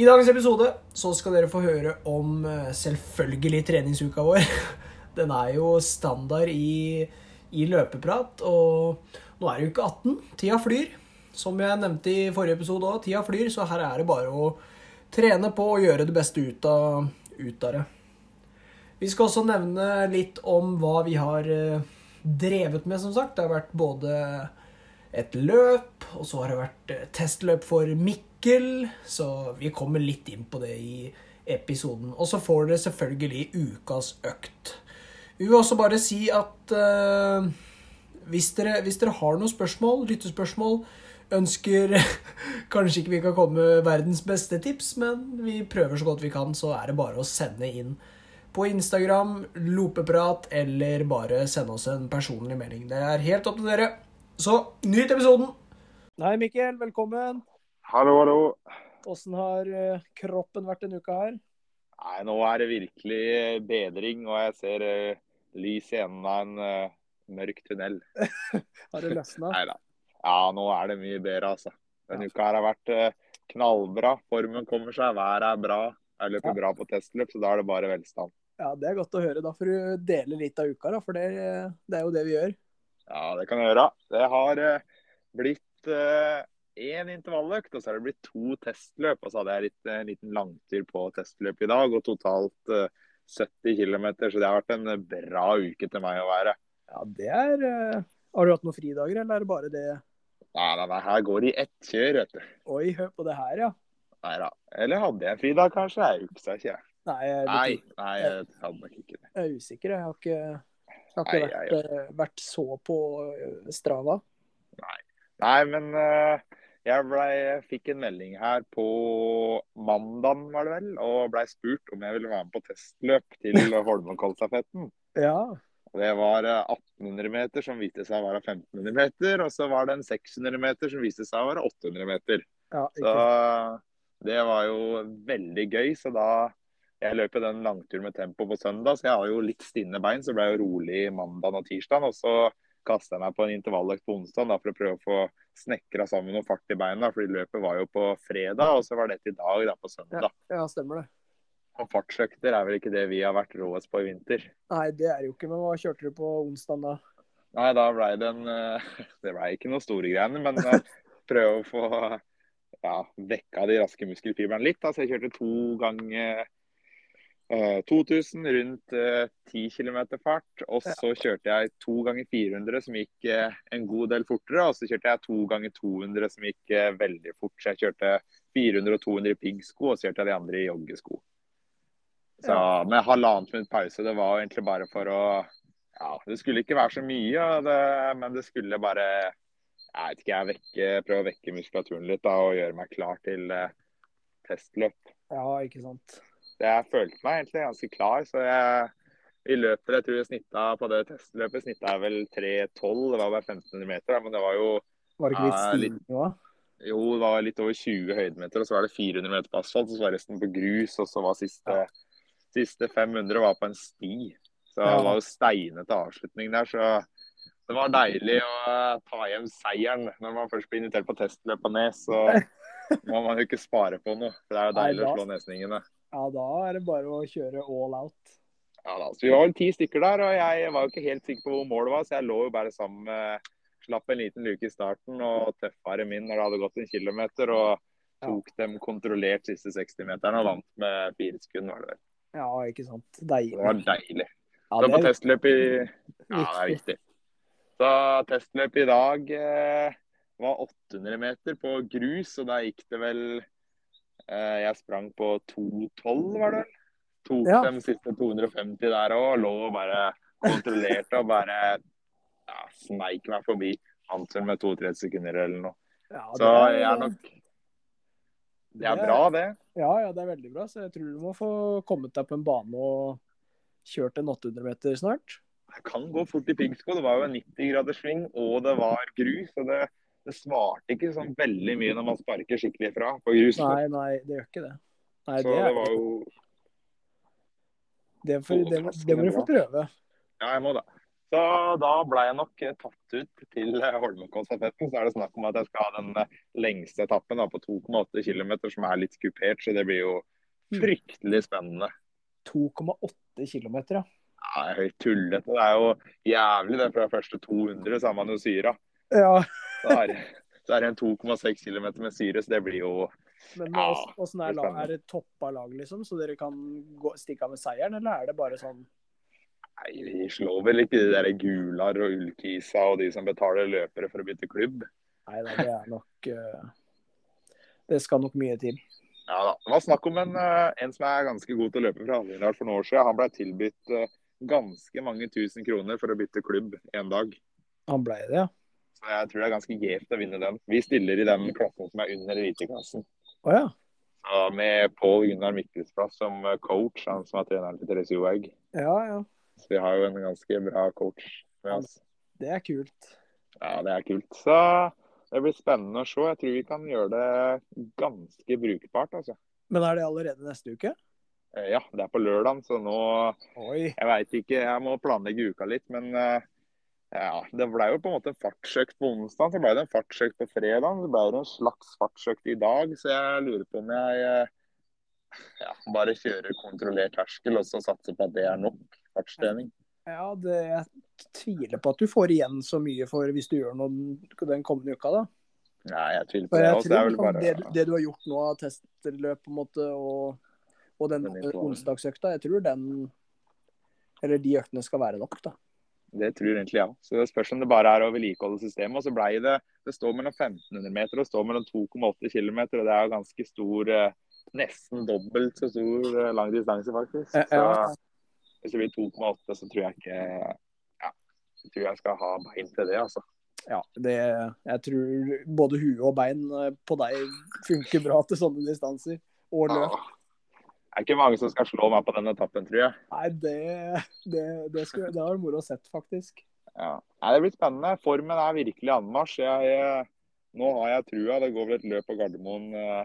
I dagens episode så skal dere få høre om eh, selvfølgelig treningsuka vår. Den er jo standard i, i løpeprat, og nå er det uke ikke 18. Tida flyr. Som jeg nevnte i forrige episode òg, tida flyr, så her er det bare å trene på og gjøre det beste ut av, ut av det. Vi skal også nevne litt om hva vi har eh, drevet med, som sagt. Det har vært både et løp, og så har det vært eh, testløp for Mikkel. Så vi kommer litt inn på det i episoden. Og så får dere selvfølgelig ukas økt. Vi vil også bare si at uh, hvis, dere, hvis dere har noen spørsmål, lyttespørsmål, ønsker Kanskje ikke vi kan komme med verdens beste tips, men vi prøver så godt vi kan, så er det bare å sende inn på Instagram, lopeprat, eller bare sende oss en personlig melding. Det er helt opp til dere. Så nyt episoden! Hei, Mikkel. Velkommen. Hallo, hallo. Åssen har eh, kroppen vært denne uka her? Nei, Nå er det virkelig bedring, og jeg ser uh, lys i enden av en uh, mørk tunnel. har det løsna? Nei da. Ja, nå er det mye bedre, altså. Denne ja. uka her har vært uh, knallbra. Formen kommer seg, været er bra. Jeg løper ja. bra på testløp, så da er det bare velstand. Ja, Det er godt å høre. Da får du dele litt av uka, da, for det, det, er jo det vi gjør. Ja, det kan jeg gjøre. Det har uh, blitt én uh, intervalløkt, og så har det blitt to testløp. Og så hadde jeg litt, en liten langtur på testløp i dag, og totalt uh, 70 km. Så det har vært en bra uke til meg å være. Ja, det er Har du hatt noen fridager, eller er det bare det? Nei, nei, nei, her går det i ett kjør, vet du. Oi, hør på det her, ja. Nei da. Eller hadde jeg en fridag, kanskje? Jeg husker ikke. Nei, jeg, nei, nei, jeg hadde nok ikke det. Jeg er usikker. Jeg har ikke, har ikke nei, vært, jeg, jeg... vært, så på eh, Strava. Nei, nei men uh, jeg ble, fikk en melding her på mandag, var det vel, og blei spurt om jeg ville være med på testløp til Holmenkollstafetten. ja. Det var 1800 eh, meter som viste seg å være 1500 meter, og så var det en 600 meter som viste seg å være 800 meter. Ja, så det var jo veldig gøy. Så da jeg løp den langturen med tempo på søndag, så jeg har jo litt stinne bein. Så ble jeg jo rolig mandag og tirsdag. Og så kasta jeg meg på en intervalløkt på onsdag for å prøve å få snekra sammen noe fart i beina. fordi løpet var jo på fredag, og så var det til i dag, da, på søndag. Ja, ja, stemmer det. Og fartsøkter er vel ikke det vi har vært råest på i vinter. Nei, det er jo ikke. Men hva kjørte du på onsdag da? Nei, da ble det en eh, Det blei ikke noe store greiene, men eh, prøve å få ja, vekka de raske muskelfibrene litt. så jeg kjørte to ganger 2000 eh, rundt 10 eh, km fart. Og så kjørte jeg to ganger 400 som gikk eh, en god del fortere. Og så kjørte jeg to ganger 200 som gikk veldig fort. Så jeg kjørte 400 og 200 i piggsko, og så kjørte jeg de andre i joggesko. Så med halvannet minutt pause, det var egentlig bare for å Ja, det skulle ikke være så mye, det, men det skulle bare Jeg vet ikke, jeg vekke, prøve å vekke muskulaturen litt da, og gjøre meg klar til testløp. Ja, ikke sant jeg følte meg egentlig ganske klar. Så jeg, i løpet jeg tror jeg snitta på det testløpet snitta jeg vel 3,12. Det var bare 1500 meter, men det var jo Var det ikke litt stigning òg? Jo, det var litt over 20 høydemeter, og så var det 400 meter på asfalt. Og så var resten på grus, og så var siste, ja. siste 500 var på en sti. Så ja. det var jo steinete avslutning der, så det var deilig å ta hjem seieren når man først blir invitert på testløp på Nes. Så må man jo ikke spare på noe. For det er jo deilig å slå nesningene. Ja, da er det bare å kjøre all out. Ja, da, så Vi var vel ti stykker der, og jeg var jo ikke helt sikker på hvor målet var, så jeg lå jo bare sammen med Slapp en liten luke i starten og tøffa dem inn når det hadde gått en kilometer. Og tok dem kontrollert siste 60-meteren og vant med fire sekunder, var det vel. Ja, ikke sant. Deilig. Det var deilig. Ja, det... Så på testløp i Ja, det er viktig. Så testløp i dag eh, var 800 meter på grus, og da gikk det vel jeg sprang på 2,12, var det vel. Tok ja. de siste 250 der òg. Lå og bare kontrollerte og bare ja, sneik meg forbi Hansen med 32 sekunder eller noe. Ja, så jeg er nok Det er bra, det. Ja, ja, det er veldig bra. Så jeg tror du må få kommet deg på en bane og kjørt en 800 meter snart. Det kan gå fort i piggsko. Det var jo en 90 graders sving, og det var grus. og det, det svarte ikke sånn veldig mye når man sparker skikkelig fra på grus. Nei, nei, det gjør ikke det. Nei, så det, det, var jo det, for, det, det må du få prøve. Ja, jeg må det. Så da ble jeg nok eh, tatt ut til eh, Holmenkollstafetten. Så er det snakk om at jeg skal ha den eh, lengste etappen da, på 2,8 km, som er litt kupert. Så det blir jo fryktelig spennende. 2,8 km, ja. Ja, er helt tullete. Det er jo jævlig det fra første 200, så er man jo syra. Ja, Så er, så er det en 2,6 km med syre, så det blir jo Men åssen er, det er lag- er det toppa lag, liksom, så dere kan gå, stikke av med seieren, eller er det bare sånn Nei, vi slår vel ikke de der Gular og Ulkisa og de som betaler løpere for å bytte klubb. Nei da, det er nok eh, Det skal nok mye til. Ja da. Det var snakk om en, eh, en som er ganske god til å løpe fra Hallingdal for noen år siden. Han ble tilbudt eh, ganske mange tusen kroner for å bytte klubb en dag. Han blei det, ja. Så jeg tror det er ganske gjevt å vinne den. Vi stiller i den klassen som er under eliteklassen. Oh, ja. Så Med Pål Gunnar Mikkelsplass som eh, coach, han som er treneren til Therese Johaug. Ja, ja. Så vi har jo en ganske bra coach med oss. Det er kult. Ja, det er kult. Så det blir spennende å se. Jeg tror vi kan gjøre det ganske brukbart, altså. Men er det allerede neste uke? Eh, Ja, det er på lørdag, så nå Oi. Jeg veit ikke, jeg må planlegge uka litt, men eh, ja, det ble jo på en måte en fartsøkt på onsdag, så ble det en fartsøkt på fredag. Så ble det en slags fartsøkt i dag, så jeg lurer på om jeg eh, ja, bare kjører kontrollert terskel og så satser på at det er nok fartstrening. Ja, det, jeg tviler på at du får igjen så mye for hvis du gjør noe den kommende uka, da. Nei, jeg tviler på det. også. Det bare det, det du har gjort nå av testløp på en måte, og, og den onsdagsøkta, jeg tror den Eller de øktene skal være nok, da. Det tror egentlig jeg òg. Så det spørs om det bare er å vedlikeholde systemet. Og så blei det Det står mellom 1500 meter og står mellom 2,8 km, og det er jo ganske stor eh, Nesten dobbelt så stor eh, lang distanse, faktisk. Så hvis det blir 2,8, så tror jeg ikke Ja, jeg tror jeg skal ha bein til det, altså. Ja, det, jeg tror både hue og bein eh, på deg funker bra til sånne distanser. Og løp. Ja. Det er ikke mange som skal slå meg på den etappen, tror jeg. Nei, det, det, det, skulle, det har vært moro å sett, faktisk. Ja. Nei, det blir spennende. Formen er virkelig anmarsj. Jeg, eh, nå har jeg trua. Det går vel et løp på Gardermoen eh,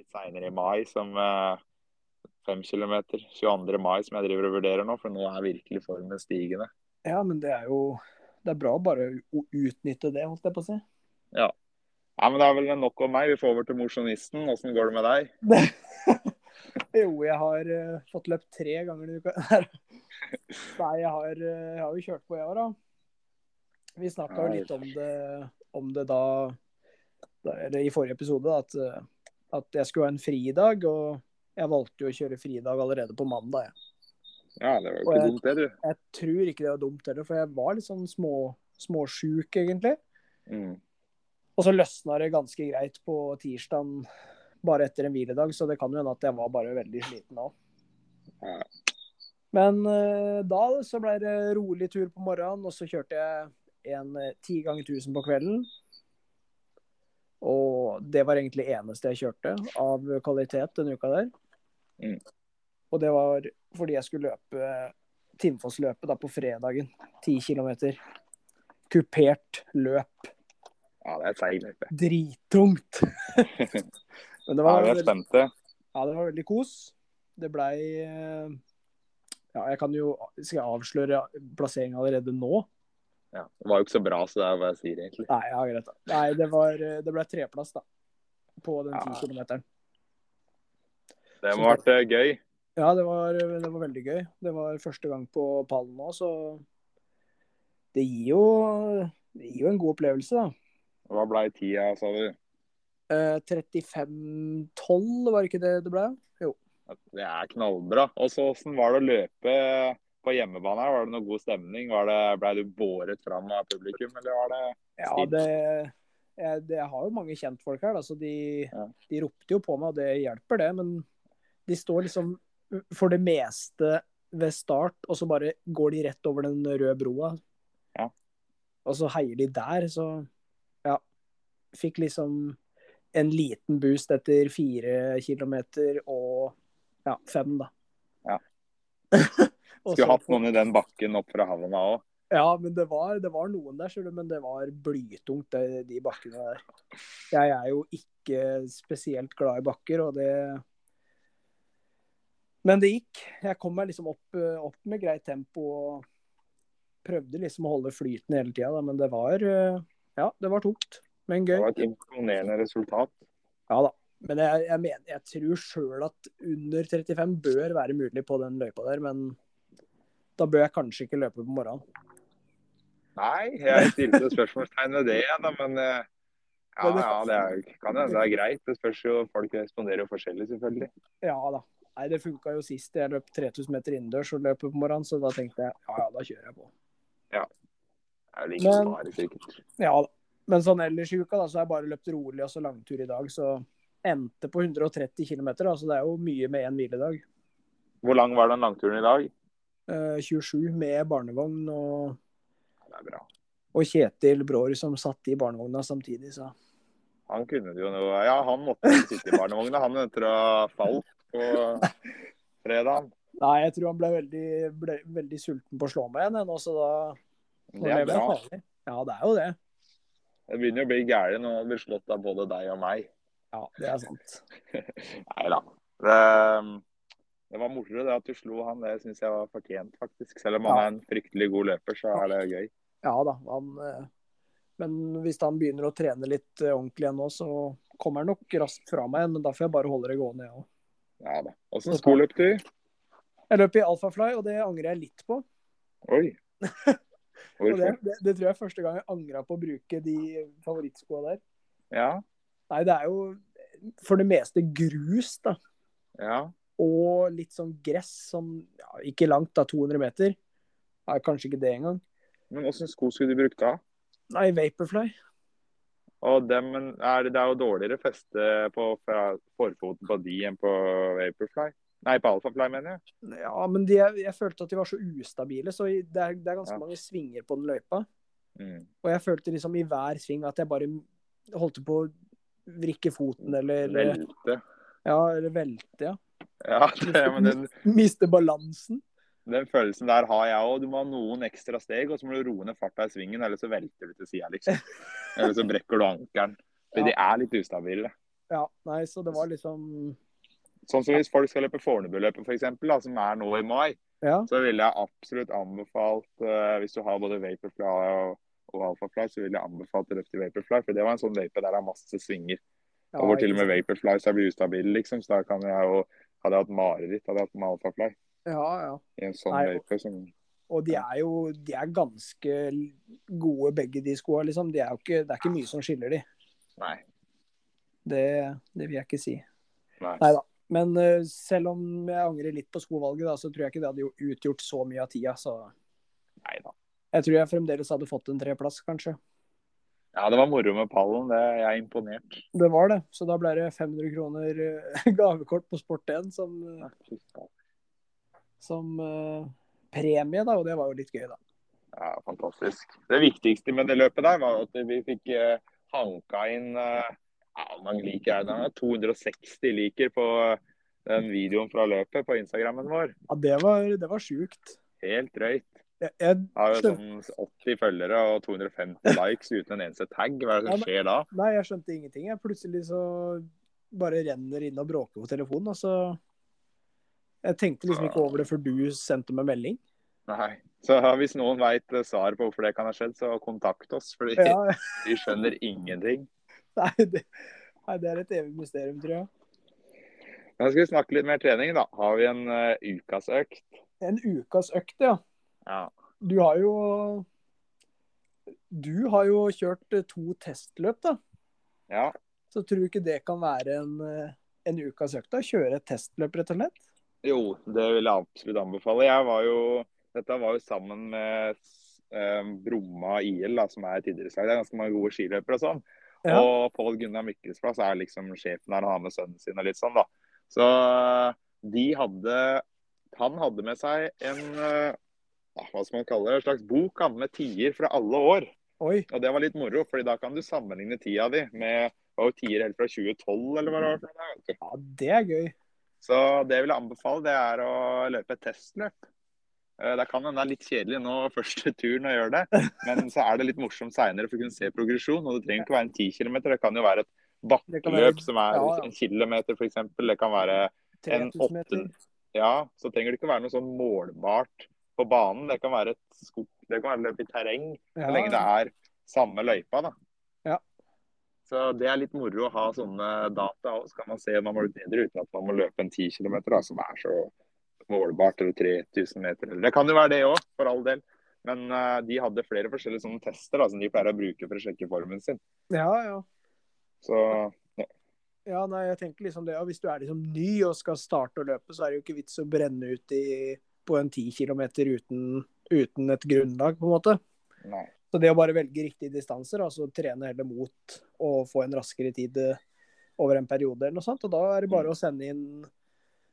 litt seinere i mai som eh, fem kilometer. 22. mai som jeg driver og vurderer nå, for nå er virkelig formen stigende. Ja, men det er jo Det er bra bare å utnytte det, holdt jeg på å si. Ja, men Det er vel nok om meg. Vi får over til mosjonisten. Åssen går det med deg? Jo, jeg har uh, fått løpt tre ganger i uka. Nei, jeg har, uh, jeg har jo kjørt på, jeg òg, da. Vi snakka jo litt om det, om det da, da eller i forrige episode, at, eh, at jeg skulle ha en fridag. Og jeg valgte jo å kjøre fridag allerede på mandag. Jeg. Ja, det var jo ikke jeg- dumt, det, du. jeg tror ikke det var dumt heller, for jeg var litt sånn små, småsjuk, egentlig. Mm. Og så løsna det ganske greit på tirsdagen, bare etter en hviledag, så det kan jo hende at jeg var bare veldig sliten da. Men eh, da så ble det rolig tur på morgenen, og så kjørte jeg en eh, ti ganger 1000 på kvelden. Og det var egentlig eneste jeg kjørte av kvalitet denne uka der. Mm. Og det var fordi jeg skulle løpe Tinnfossløpet da på fredagen. Ti kilometer. Kupert løp. ja, det er et feil løpe. Drittungt. Men det Ja, var, vi er spente. ja, det var veldig kos. Det blei eh, Ja, jeg kan jo Skal jeg avsløre plassering allerede nå? Ja, det var jo ikke så bra, så det er hva jeg sier, egentlig. Nei, ja, greit. da. Nei, det var Det ble treplass, da. På den Ja. ti kilometeren. Det må ha vært eh, gøy. Ja, det var, det var veldig gøy. Det var første gang på pallen nå, så det gir jo Det gir jo en god opplevelse, da. Hva ble tida, sa du? Eh, 35-12, var ikke det det ble? Jo. Det er knallbra. Og så Hvordan var det å løpe på hjemmebane? her? Var det noe god stemning? Var det, ble du båret fram av publikum, eller var det Ja, det jeg, det, jeg har jo mange kjentfolk her, da, så de, Ja. de ropte jo på meg, og det hjelper, det. Men de står liksom for det meste ved start, og så bare går de rett over den røde broa. Ja. Og så heier de der, så ja. Fikk liksom en liten boost etter fire kilometer og ja, fem, da. Ja. Skulle hatt noen i den bakken opp fra havna òg. Ja, men det var, det var noen der, du, men det var blytungt, det, de bakkene der. Jeg er jo ikke spesielt glad i bakker, og det Men det gikk. Jeg kom meg liksom opp, opp med greit tempo og prøvde liksom å holde flyten hele tida, men det var Ja, det var tungt, men Det var et imponerende resultat. Ja da. Men jeg, jeg, mener, jeg tror sjøl at under 35 bør være mulig på den løypa der, men da bør jeg kanskje ikke løpe på morgenen. Nei, jeg stilte spørsmålstegn ved det, da, men eh, ja, ja, det er, kan hende det er greit. Det spørs jo, folk responderer jo forskjellig, selvfølgelig. Ja da. Nei, det funka jo sist jeg løp 3000 meter innendørs og løp på morgenen, så da tenkte jeg ja, ja, da kjører jeg på. Ja. Det er ikke Men- bare sikkert. Ja da. Men sånn ellers i uka da, så har jeg bare løpt rolig og så langtur i dag, så endte på 130 km, så det er jo mye med én hviledag. Hvor lang var den langturen i dag? Eh, 27 med barnevogn og, Det er bra. og Kjetil Brårud som satt i barnevogna samtidig, så Han kunne det jo noe Ja, han måtte sitte i barnevogna, han etter å ha falt på fredag. Nei, jeg tror han ble veldig, ble veldig sulten på å slå meg igjen, så da Det er bra. Ja, det er jo det. Det begynner å bli gærent når man blir slått av både deg og meg. Ja, det er sant. Nei da. Det, det var moro det at du slo han. Det syns jeg var fortjent, faktisk. Selv om han Ja. er en fryktelig god løper, så er det gøy. Ja da. Han, eh, men hvis han begynner å trene litt eh, ordentlig igjen nå, så kommer han nok raskt fra meg igjen. Men da får jeg bare holde det gående, jeg òg. Ja da. Åssen sko løp du? Jeg løp i Alphafly, og det angrer jeg litt på. Oi. Og det, det, det tror jeg er første gang jeg angra på å bruke de favorittskoa der. Ja. Nei, det er jo for det meste grus, da. Ja. Og litt sånn gress, sånn ja, ikke langt, da, 200 meter. Nei, kanskje ikke det engang. Men åssen sko skulle du brukt da? Nei, Vaporfly. Og men er, det er jo dårligere feste på forfoten på de enn på Vaporfly. Nei, på Alphafly, mener jeg. Ja, men de, jeg følte at de var så ustabile, så det er, det er ganske Ja. mange svinger på den løypa. Mm. Og jeg følte liksom i hver sving at jeg bare holdt på å vrikke foten eller Velte. Ja, eller velte, ja. Ja, det, men den, Miste balansen. den følelsen der har jeg òg. Du må ha noen ekstra steg, og så må du roe ned farta i svingen, eller så velter du til sida, liksom. Eller så brekker du ankelen. For Ja. de er litt ustabile. Ja, nei, så det var liksom Sånn som hvis folk skal løpe Fornebuløpet, f.eks., som er nå i mai, Ja. så ville jeg absolutt anbefalt, uh, hvis du har både Vaporfly og, og Alphafly, så ville jeg anbefalt å løfte Vaporfly. For det var en sånn vape der det er masse svinger. ja og hvor til og med. Vaporfly så blir ustabil, liksom. Så da kan jeg jo Hadde jeg hatt mareritt, hadde jeg hatt med Alphafly Ja, ja. i en sånn Nei, vape som Og de er jo de er ganske gode, begge de skoa, liksom. De er jo ikke, det er ikke mye som skiller de. Nei. Det, det vil jeg ikke si. Nei da. Men eh, selv om jeg angrer litt på skovalget, da, så tror jeg ikke det hadde utgjort så mye av tida. Så Nei da. jeg tror jeg fremdeles hadde fått en treplass, kanskje. Ja, det var moro med pallen. Det jeg er imponert. Det var det. Så da ble det 500 kroner eh, gavekort på Sport1 som, eh, som uh, premie, da. Og det var jo litt gøy, da. Ja, fantastisk. Det viktigste med det løpet der var at vi fikk uh, hanka inn eh, ja, mange liker er det? 260 liker på den videoen fra løpet på Instagrammen vår. Ja, det var, det var sjukt. Helt drøyt. Jeg, jeg, Har jo sånn 80 følgere og 250 likes uten en eneste tag. Hva er det som skjer da? nei, jeg skjønte ingenting. Jeg plutselig så bare renner inn og bråker på telefonen, og så Jeg tenkte liksom ikke over det før du sendte meg melding. Nei. Så hvis noen veit svaret på hvorfor det kan ha skjedd, så kontakt oss. Fordi Ja, vi skjønner ingenting. Nei, det, nei, det er et evig mysterium, tror jeg. Men skal vi snakke litt mer trening, da. Har vi en uh, ukas økt? En ukas økt, ja. Ja. Du har jo Du har jo kjørt eh, to testløp, da. ja. Så tror du ikke det kan være en, eh, en ukas økt? da? Kjøre et testløp, rett og slett? Jo, det vil jeg absolutt anbefale. Jeg var jo, dette var jo sammen med eh, Bromma IL, da, som er et idrettslag. Det er ganske mange gode skiløpere og sånn. Ja. Og Pål Gunnar Mikkelsplass er liksom sjefen der, han har med sønnen sin og litt sånn, da. Så de hadde Han hadde med seg en eh, hva skal man kalle det, en slags bok han, med tider fra alle år. Oi. Og det var litt moro, fordi da kan du sammenligne tida di med var jo tier helt fra 2012, eller hva det var. Ja, det er gøy. Så det jeg vil anbefale, det er å løpe et testløp. Eh, Det kan hende det er litt kjedelig nå første turen å gjøre det, men så er det litt morsomt seinere for å kunne se progresjon. Og det trenger ikke være en 10 km, det kan jo være et bakkeløp som er ja, ja. en kilometer f.eks. Det kan være En 8. Ja, så trenger det ikke være noe sånn målbart på banen. Det kan være et skog, det kan være løp i terreng, så Ja, lenge det er samme løypa, da. Ja. Så det er litt moro å ha sånne data òg, så kan man se om man må bli bedre uten at man må løpe en 10 km, da, som er så målbart, eller 3000 meter. eller- Det kan jo være det òg, for all del. Men uh, de hadde flere forskjellige sånne tester da, som de pleier å bruke for å sjekke formen sin. ja, ja. Så Ja, nei, jeg tenker liksom det, og Hvis du er liksom ny og skal starte å løpe, så er det jo ikke vits å brenne ut i, på en 10 km uten, uten et grunnlag, på en måte. nei. Så det å bare velge riktige distanser, altså trene heller mot å få en raskere tid eh, over en periode eller noe sånt, og da er det bare å sende inn,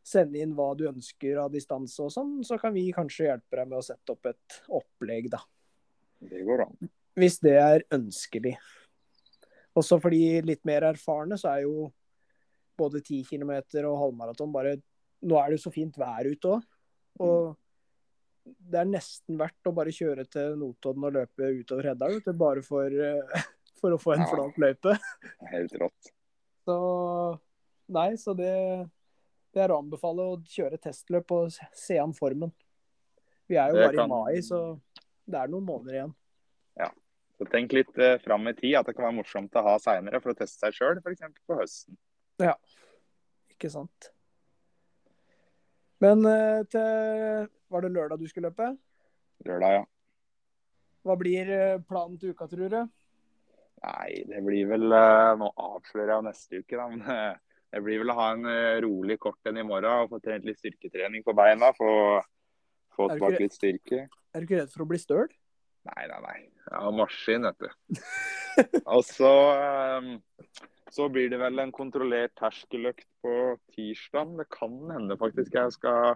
sende inn hva du ønsker av distanse og sånn, så kan vi kanskje hjelpe deg med å sette opp et opplegg, da. Det går an. Hvis det er ønskelig. Også for de litt mer erfarne, så er jo både 10 km og halvmaraton bare Nå er det jo så fint vær ute òg. Og det er nesten verdt å bare kjøre til Notodden og løpe utover Hedda, bare for, eh, for å få en Ja. flat løype. Helt rått. Så nei, så det, det er å anbefale å kjøre testløp og se- an formen. Vi er jo Det bare kan- i mai, så det er noen måneder igjen. Ja. Så tenk litt eh, fram i tid, at det kan være morsomt å ha seinere for å teste seg sjøl, f.eks. på høsten. Ja, Ikke sant. Men eh, til Var det lørdag du skulle løpe? Lørdag, ja. Hva blir eh, planen til uka, tror du? Nei, det blir vel eh, Nå avslører jeg neste uke, da. Men det blir vel å ha en eh, rolig kort en i morgen og få trent litt styrketrening på beina. Få, få tilbake litt styrke. Er du ikke redd for å bli støl? Nei, nei, nei. Jeg har maskin, vet du. Og så eh, så blir det vel en kontrollert terskeløkt på tirsdag. Det kan hende faktisk jeg skal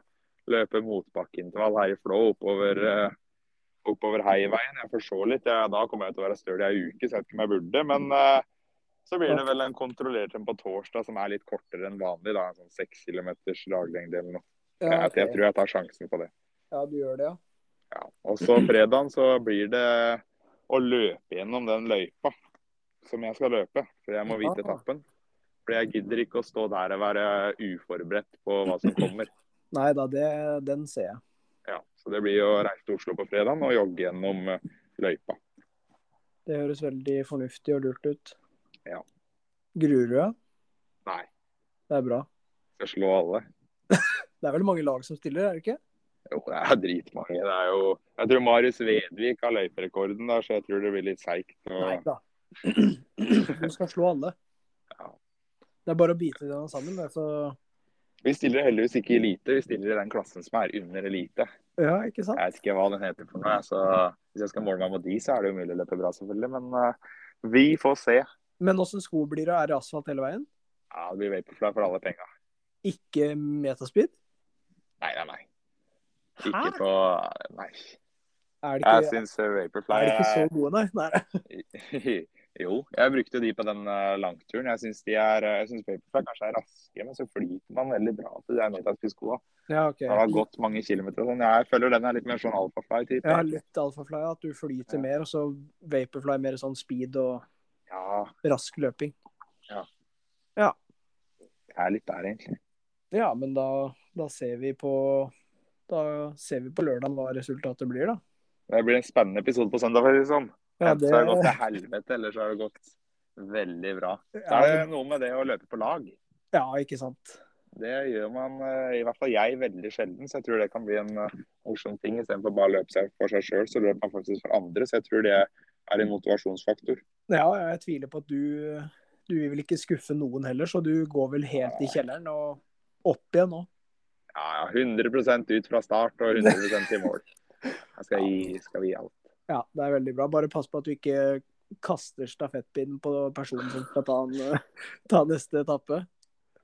løpe motbakkeintervall her i Flå oppover, eh, oppover Heiveien. Jeg får se litt. Ja, da kommer jeg til å være støl i ei uke, så jeg vet ikke om jeg burde. Men eh, så blir det vel en kontrollert en på torsdag som er litt kortere enn vanlig. da, En sånn 6 km daglengde eller noe. Ja, jeg, jeg tror jeg tar sjansen på det. ja, du gjør det, ja. Ja. Og så fredagen så blir det å løpe gjennom den løypa som jeg skal løpe. For jeg må vite Ja. etappen. For jeg gidder ikke å stå der og være uforberedt på hva som kommer. Nei da, det, den ser jeg. Ja, så det blir å reise til Oslo på fredagen og jogge gjennom eh, løypa. Det høres veldig fornuftig og lurt ut. Ja. Gruer du deg? Nei, Det er bra. skal slå alle. Det er vel mange lag som stiller, er det ikke? Jo, det er dritmange. Det er jo Jeg tror Marius Vedvik har løyperekorden der, så jeg tror det blir litt seigt. Nei da. Du skal slå alle. Ja. Det er bare å bite den sammen. Det, så... Vi stiller heldigvis ikke i elite, vi stiller i den klassen som er under elite. Ja, ikke sant? Jeg vet ikke hva den heter for noe. Så hvis jeg skal måle meg mot de, så er det jo mulig å løpe bra, selvfølgelig. Men uh, vi får se. Men åssen sko blir det? Er det asfalt hele veien? Ja, det blir Vaporfly for alle penga. Ikke metaspeed? Nei, nei, nei. Hæ? Ikke på Nei. Det Jeg ikke, syns Vaporfly er de ikke så gode, nei? nei. Jo, jeg brukte de på den eh, langturen. Jeg syns synes Vaporfly kanskje er raske, men så flyter man veldig bra til de metaspeed-skoa. Ja, ok. Det har gått mange kilometer og sånn. Jeg føler den er litt mer sånn Alphafly-type. Ja, litt alfafly, at du flyter Ja. mer, og så vaporfly mer sånn speed og Ja, rask løping. jeg er litt der, egentlig. Ja, men da, da ser vi på Da ser vi på lørdag hva resultatet blir, da. Det blir en spennende episode på søndag. for å si det sånn. Ja, det... så har det gått til helvete, eller så har det gått veldig bra. Så er det noe med det å løpe på lag. ja, ikke sant. Det gjør man, eh, i hvert fall jeg, veldig sjelden. Så jeg tror det kan bli en eh, morsom ting. Istedenfor bare å løpe seg for seg sjøl, så løper man faktisk for andre. Så jeg tror det er en motivasjonsfaktor. Ja, jeg tviler på at du Du vil ikke skuffe noen heller, så du går vel helt i kjelleren og opp igjen nå. Ja, ja, 100 ut fra start og 100% i mål. Jeg skal gi, skal gi alt. Ja, det er veldig bra. Bare pass på at du ikke kaster stafettpinnen på personen som skal ta, en, ta neste etappe.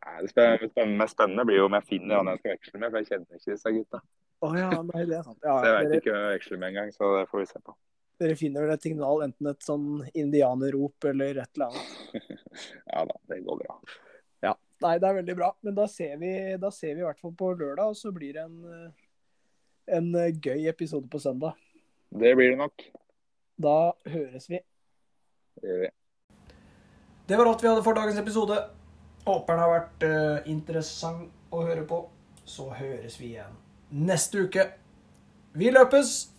Nei, Det spennende, mest spennende blir jo om jeg finner han jeg skal veksle med, for jeg kjenner ikke disse gutta. Å ja, nei, det er sant. Ja, Så jeg vet ikke hvem jeg veksler med engang, så det får vi se på. Dere finner vel et signal, enten et sånn indianerrop eller et eller annet. Ja da, det går bra. Ja. Nei, det er veldig bra. Men da ser vi, da ser vi i hvert fall på lørdag, og så blir det en, en gøy episode på søndag. Det blir det nok. Da høres vi. Det gjør vi. Det var alt vi hadde for dagens episode. Håper den har vært uh, interessant å høre på. Så høres vi igjen neste uke. Vi løpes!